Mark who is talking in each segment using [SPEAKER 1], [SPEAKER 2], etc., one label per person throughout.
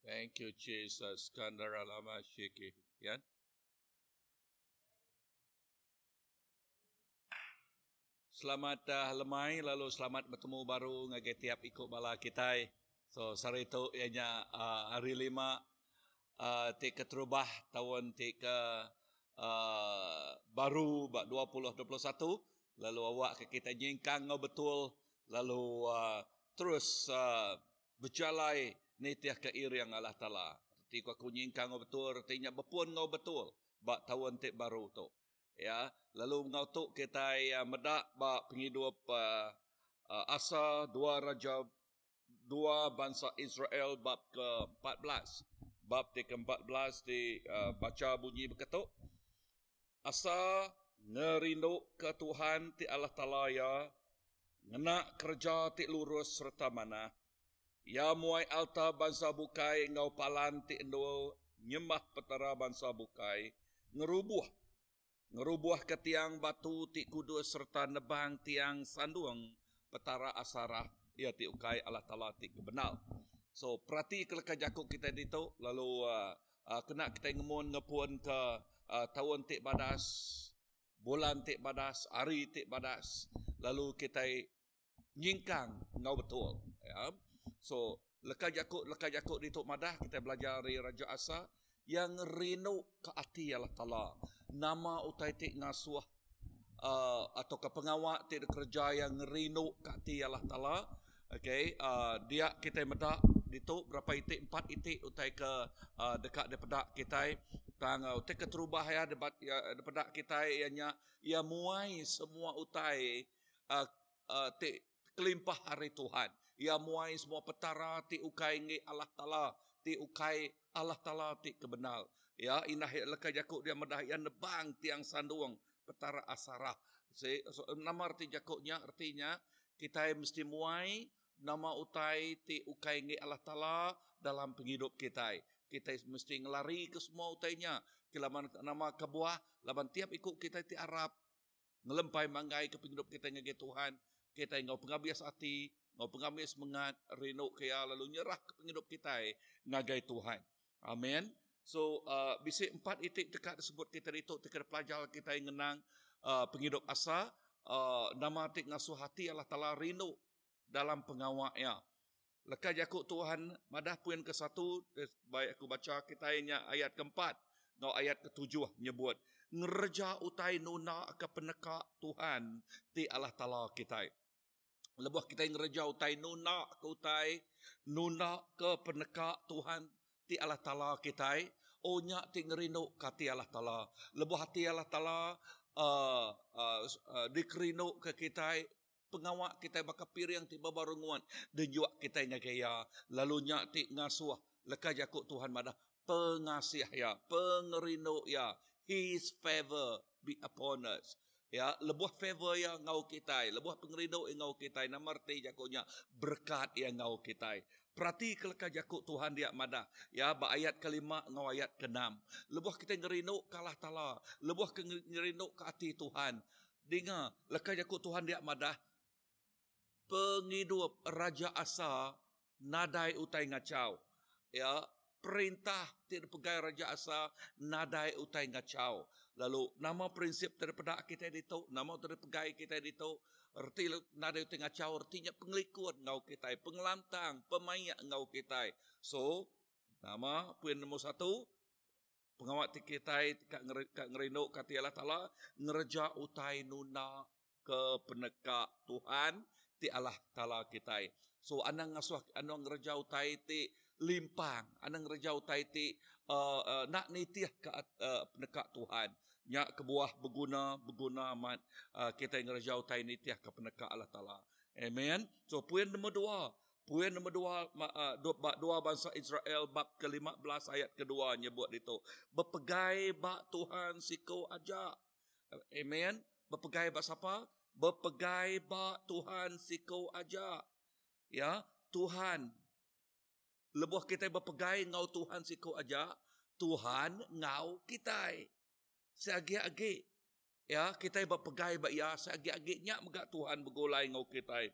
[SPEAKER 1] Thank you, Jesus. Yan? Selamat uh, lemai lalu selamat bertemu baru ngagai tiap ikut bala kita. So sari tu ianya uh, hari lima uh, tik keterubah tahun tik ke uh, baru 2021 lalu awak ke kita nyingkang ngau betul. Lalu uh, terus uh, berjalai nitiah ke iri yang Allah Taala. Ti ko nyingkang ngau betul. Artinya bepun ngau betul. Bak tahun tik baru tu ya lalu mengutuk kita ya medak ba penghidup uh, uh, asa dua raja dua bangsa Israel bab ke-14 bab ke-14 di uh, baca bunyi berketuk. Asa ngerindu ke Tuhan ti Allah Taala ya ngena kerja ti lurus serta mana. Ya muai alta bangsa bukai ngau palan ti endo nyembah petara bangsa bukai. Ngerubuh ngerubuh ke tiang batu ti kudus serta nebang tiang sanduang petara asara ia ti ukai Allah Taala ti kebenal. So perhati keleka jakuk kita dito lalu uh, uh, kena kita ngemun ngepun ke uh, tahun ti badas bulan ti badas hari ti badas lalu kita nyingkang ngau betul ya. So leka jakuk leka jakuk dito madah kita belajar dari Raja Asa yang rinu ke hati Allah Taala. Nama utai tik ngasuh uh, atau ke pengawak tik kerja yang rinu ke hati Allah Taala. Okay, uh, dia kita medak itu berapa itik empat itik utai ke uh, dekat daripada kita tang uh, utai keterubah ya debat ya daripada kita ianya ia muai semua utai uh, uh, tik kelimpah hari Tuhan. Ia muai semua petara ti ukai ngi Allah Taala ti ukai Allah Taala ti kebenal ya inah leka jakuk dia medah yang nebang tiang sanduang petara asarah. So, nama arti jakuknya artinya kita mesti muai nama utai ti ukai ngi Allah Taala dalam penghidup kita. Kita mesti ngelari ke semua utainya. Kilaman nama kebuah, laban tiap ikut kita ti Arab. Ngelempai manggai ke penghidup kita ngi Tuhan. Kita ngau pengabias hati, ngau pengabias semangat, rindu kaya lalu nyerah ke penghidup kita ngagai Tuhan. Amin. So, uh, bisik empat itik dekat tersebut kita itu, kita pelajar kita yang mengenang uh, penghidup asa, uh, nama tik ngasuh hati Allah Ta'ala rindu dalam pengawaknya. Lekas jakut Tuhan, madah puan ke satu, baik aku baca kita ini ayat keempat, no ayat ketujuh nyebut, ngerja utai nuna ke peneka Tuhan ti Allah Ta'ala kita. Lebuh kita ngerja utai nuna ke utai, nuna ke peneka Tuhan ti Allah Ta'ala kita. Oh nyak ti ngerinuk kati Allah Ta'ala. Lebuh hati Allah Ta'ala uh, uh, uh, dikerinuk ke kita pengawak kita bakal pir yang tiba baru nguat dan juga kita nya gaya lalu nyati ngasuh lekas jakut Tuhan madah. Pengasih ya. Pengerindu ya. His favor be upon us. Ya lebuh favor yang ngau kita lebuh pengerindu yang ngau kita nama arti jakutnya berkat yang ngau kita Perhati keleka jakut Tuhan dia madah. Ya, ba ayat kelima ngau ayat keenam. Lebuh kita ngerindu kalah tala. Lebuh ngerindu ke hati Tuhan. Dengar, leka jakut Tuhan dia madah penghidup Raja Asa nadai utai ngacau. Ya, perintah tidak pegai Raja Asa nadai utai ngacau. Lalu nama prinsip daripada kita itu, nama daripada pegai kita itu, erti nadai utai ngacau, artinya penglikut ngau kita, pengelantang, pemayak ngau kita. So, nama poin nombor satu, pengawat kita kak ngerinduk kata Allah Ta'ala, ngereja utai nuna ke penekak Tuhan, ti Allah Taala kita. So anang ngasuh anang rejau tai ti limpang, anang rejau tai ti uh, uh, nak nitiah ke uh, Tuhan. Nya kebuah berguna berguna amat uh, kita yang rejau tai nitiah ke penekak Allah Taala. Amen. So poin nombor dua. Poin nombor dua, uh, dua, dua bangsa Israel bab ke-15 ayat kedua nyebut itu. Berpegai bak Tuhan siku aja. Amen. Berpegai bak siapa? Berpegai ba Tuhan sikau aja. Ya, Tuhan. Lebuh kita berpegai ngau Tuhan sikau aja. Tuhan ngau kita. Seagi-agi. Ya, kita berpegai ba ya seagi-agitnya megak Tuhan bergulai ngau kita.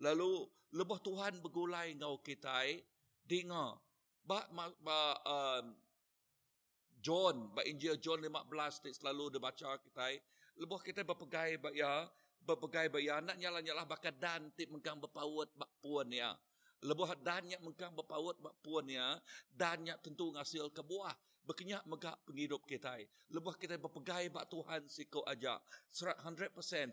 [SPEAKER 1] Lalu lebih Tuhan bergulai ngau kita dengar ba, ba um, John, ba Injil John 15 selalu dibaca kita. Lebih kita berpegai ba ya berpegai ba ya nak nyala-nyala bakat dan tip mengkang berpawat bak puan ya. Lebih dan mengkang berpawat bak puan ya dan tentu ngasil ke buah berkenyak megak penghidup kita. Lebih kita berpegai bak Tuhan siko aja. 100%, 100%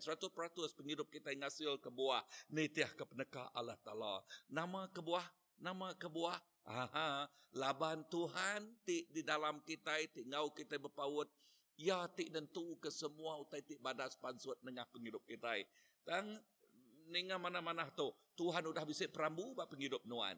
[SPEAKER 1] penghidup kita ngasil ke buah. Nitiah ke peneka Allah Ta'ala. Nama ke buah, nama ke buah. Aha, laban Tuhan ti di dalam kita ti ngau kita berpawut ya ti dan tu ke semua utai ti badas pansut nengah penghidup kita. Dan ninga mana-mana tu Tuhan udah bisa perambu bak penghidup nuan.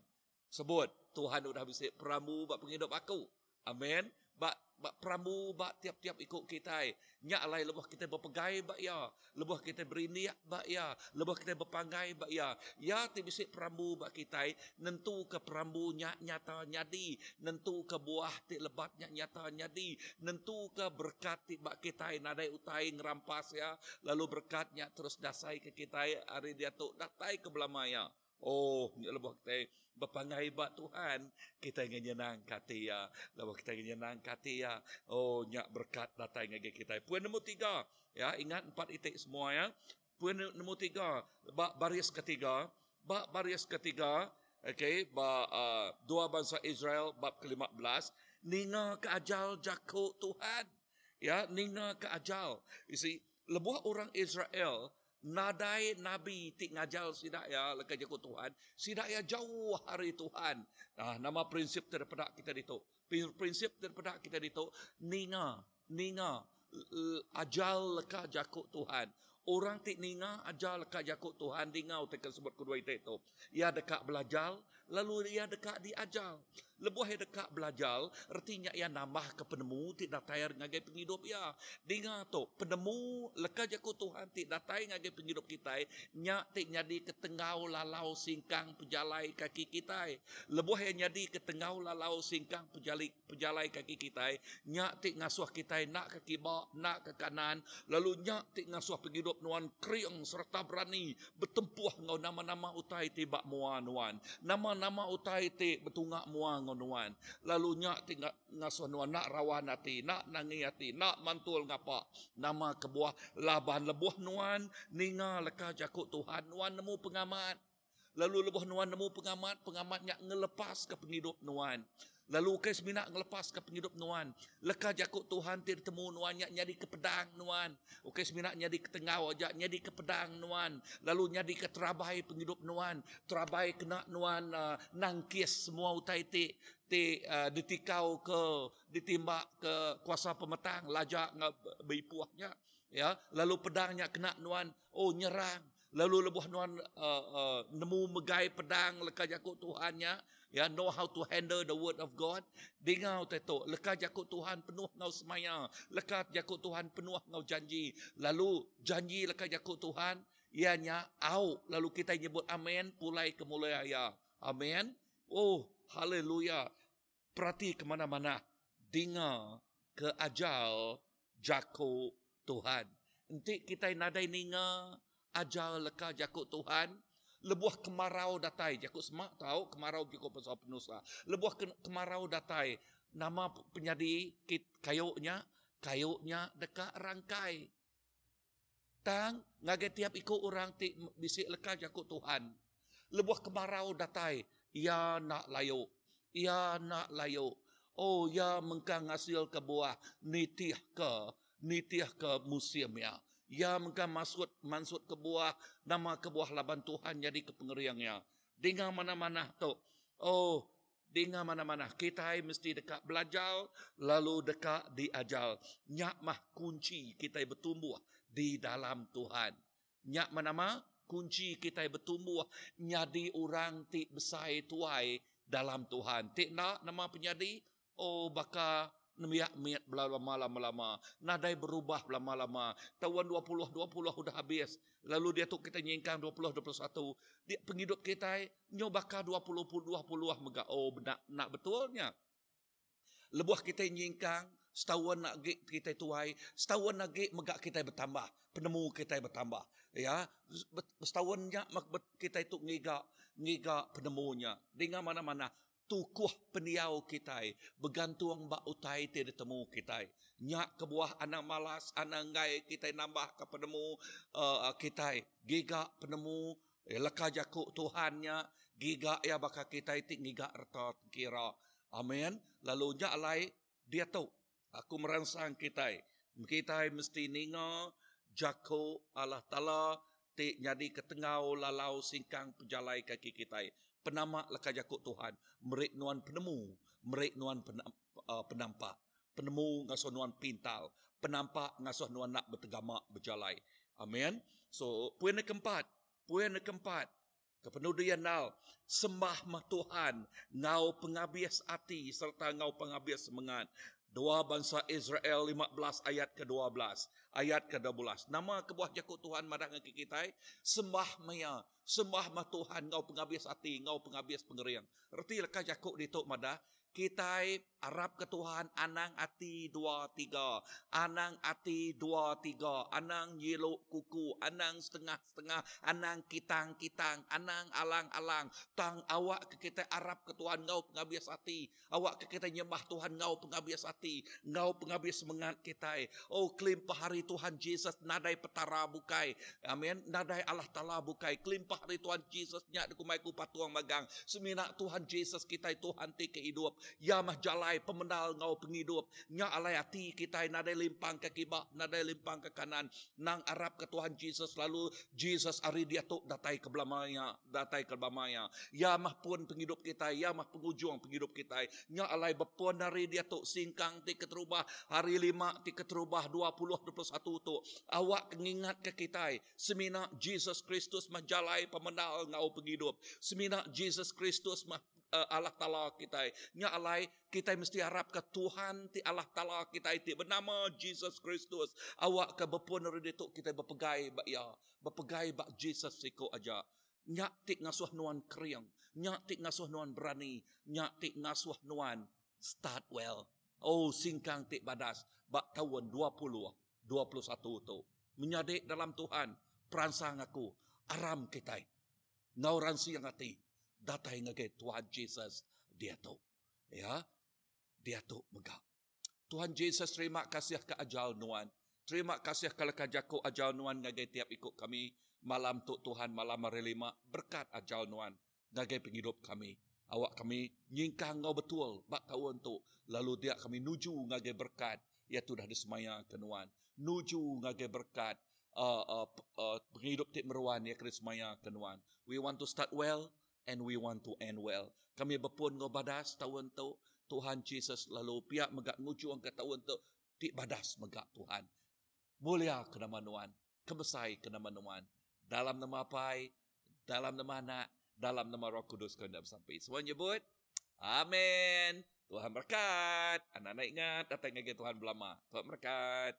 [SPEAKER 1] Sebut Tuhan udah bisa perambu bak penghidup aku. Amin. Bak bak pramu bak tiap-tiap ikut kita. Nyak alai lebah kita berpegai bak ya. Lebah kita beriniak bak ya. Lebah kita berpanggai bak ya. Ya ti bisik pramu bak kita. Nentu ke pramu nyak nyata nyadi. Nentu ke buah ti lebat nyak nyata nyadi. Nentu ke berkat ti bak kita. Nadai utai ngerampas ya. Lalu berkatnya terus dasai ke kita. Hari dia tu datai ke belamaya. Oh, lebah kita berpangai bat Tuhan, kita ingin nyenang kati ya. Lalu kita ingin nyenang kati ya. Oh, nyak berkat datang lagi kita. Puan nombor tiga. Ya, ingat empat itik semua ya. Puan nombor tiga. Bak baris ketiga. Bak baris ketiga. Okay, bak uh, dua bangsa Israel bab ke-15. Ninga ke ajal jakut Tuhan. Ya, ninga ke ajal. You see, lebuh orang Israel nadai nabi tik ngajal sidak ya lekai jago Tuhan. Sidak ya jauh hari Tuhan. Nah nama prinsip daripada kita itu prinsip daripada kita itu ninga ninga ajal leka jakut Tuhan. Orang tik ninga ajal leka jakut Tuhan. Dingau tekan sebut kedua itu. Ia dekat belajar lalu ia dekat diajal Lebuh yang dekat belajar, artinya ia nambah ke penemu, tidak tayar ngagai penghidup ya. Dengar tu, penemu, leka jaku Tuhan, tidak tayar ngagai penghidup kita, nyak tik nyadi ke tengau lalau singkang pejalai kaki kita. Lebuh yang nyadi ke tengau lalau singkang pejalai, pejalai kaki kita, nyak tik ngasuh kita, nak ke kibak, nak ke kanan, lalu nyak tik ngasuh penghidup nuan kriang serta berani, bertempuh ngau nama-nama utai tibak muan nuan. Nama-nama utai tibak betungak muan ngonuan lalu nya tinggal ngasuh nuan nak rawan hati nak nangi hati nak mantul ngapa. Nama kebuah laban lebuh nuan ninga leka jakut Tuhan. Nuan nemu pengamat. Lalu lebuh nuan nemu pengamat pengamatnya ngelepas ke penghidup nuan Lalu ke semina ngelepas ke penghidup nuan. Leka jakut Tuhan tidak temu nuan nyak nyadi ke pedang nuan. Oke semina nyadi ke tengah wajak nyadi ke pedang nuan. Lalu nyadi ke terabai penghidup nuan. Terabai kena nuan uh, nangkis semua utai ti ti uh, ditikau ke ditimbak ke kuasa pemetang lajak ngah beipuahnya ya lalu pedangnya kena nuan oh nyerang lalu lebuh nuan uh, uh, nemu megai pedang leka jakut Tuhannya ya know how to handle the word of God? Dengar teto leka jakut Tuhan penuh ngau semaya. Leka jakut Tuhan penuh ngau janji. Lalu janji leka jakut Tuhan ianya au lalu kita nyebut amen pulai kemuliaan ya amen? Oh haleluya. Perhati ke mana-mana. Dengar ke ajal jako Tuhan. Nanti kita nadai ninga ajal leka jakut Tuhan Lebuah kemarau datai. Jakut semak tahu kemarau cukup pasal penusa. Lebuah kemarau datai. Nama penyadi kayuknya. Kayuknya dekat rangkai. Tang ngagai tiap ikut orang ti bisik leka jakut Tuhan. Lebuah kemarau datai. Ia nak layu. Ia nak layu. Oh, ya mengkang hasil ke buah. Nitiah ke. Nitiah ke musim ya. Ya maka masuk masuk ke buah nama ke buah laban Tuhan jadi ke pengeriangnya. Dengar mana-mana tu. Oh, dengar mana-mana. Kita mesti dekat belajar lalu dekat diajal. Nyak mah kunci kita bertumbuh di dalam Tuhan. Nyak mana-mana kunci kita bertumbuh nyadi orang ti besar tuai dalam Tuhan. Tik nak nama penyadi? Oh, bakal Nemiak miat lama-lama. Nadai berubah lama-lama. Tahun 20, 20 sudah habis. Lalu dia tu kita nyingkang 20, 21. Dia penghidup kita nyobaka 20, 20, 20 megak. Oh, nak, nak betulnya. Lebuah kita nyingkang setahun lagi kita tuai, setahun lagi megak kita bertambah, penemu kita bertambah. Ya, setahunnya kita itu ngiga ngiga penemunya. Dengan mana-mana tukuh peniau kita bergantung bak utai ti ditemu kita nyak ke buah anak malas anak ngai kita nambah ke penemu uh, kita giga penemu eh, leka jaku Tuhannya giga ya baka kita itu giga erta kira. Amin lalu nyak lai dia tahu aku merangsang kita kita mesti ninga jaku Allah Taala ti jadi ketengau lalau singkang pejalai kaki kita penama leka jakut Tuhan. Merik nuan penemu merik nuan uh, penampak. Penemu ngasuh nuan pintal penampak ngasuh nuan nak bertegama berjalai. Amin so poin yang keempat poin yang keempat kepenudian nal sembah mah Tuhan ngau pengabis hati serta ngau pengabis semangat Dua bangsa Israel 15 ayat ke-12. Ayat ke-12. Nama kebuah jakut Tuhan madang ke kita. Sembah maya. Sembah mah Tuhan. Ngau penghabis hati. Ngau penghabis pengeriang. Erti lekah jakut di tok madah kita Arab ke Tuhan anang ati dua tiga. Anang ati dua tiga. Anang yelok kuku anang setengah setengah anang kitang kitang anang alang alang tang awak ke kita Arab ke Tuhan ngau pengabis hati. Awak ke kita nyembah Tuhan ngau pengabis hati. Ngau pengabis semangat kita. Oh kelimpah hari Tuhan Yesus nadai petara bukai. Amin. Nadai Allah Taala bukai. Kelimpah hari Tuhan Yesus nyak dikumai ku patuang magang. Semina Tuhan Yesus kita Tuhan ti kehidup. Ya mah jalai pemenal ngau penghidup. Nya alai hati kita nadai limpang ke kibah, nadai limpang ke kanan. Nang Arab ke Tuhan Jesus lalu Jesus ari dia tok datai ke belamaya, datai ke belamaya. Ya mah pun penghidup kita, ya mah pengujung penghidup kita. Nya alai bepun dari dia tok singkang ti keterubah hari lima ti keterubah dua puluh dua puluh satu tok. Awak mengingat ke kita semina Jesus Kristus mah jalai pemenal ngau penghidup. Semina Jesus Kristus mah uh, Allah Ta'ala kita. Nya alai kita mesti harap ke Tuhan ti Allah Ta'ala kita itu bernama Jesus Kristus. Awak ke berpun dari itu kita berpegai bak ya. Berpegai bak Jesus siko aja. Nyak tik ngasuh nuan kriang. Nyak tik ngasuh nuan berani. Nyak tik ngasuh nuan start well. Oh singkang tik badas. Bak tahun 20, 21 tu. Menyadik dalam Tuhan. Peransang aku. Aram kita. Ngauran siang hati datai ngage Tuhan Yesus dia tu. Ya. Dia tu megak. Tuhan Yesus terima kasih ke ajal nuan. Terima kasih kalau kajaku ajal nuan ngage tiap ikut kami malam tu Tuhan malam hari lima berkat ajal nuan ngage penghidup kami. Awak kami nyingkang ngau betul bak tahun tu lalu dia kami nuju ngage berkat ya tu dah disemaya kenuan. Nuju ngage berkat uh, uh, uh, penghidup tik meruan ya kerismaya kenuan. We want to start well and we want to end well. Kami berpun ngo badas tahun tu Tuhan Jesus lalu pihak megak ngucu ang tahun tu ti badas megak Tuhan. Mulia ke nama Tuhan, kebesai ke nama Tuhan. Dalam nama Pai, dalam nama Anak, dalam nama Roh Kudus kau dah sampai. Semua nyebut, Amin. Tuhan berkat. Anak-anak ingat, datang lagi Tuhan belama. Tuhan berkat.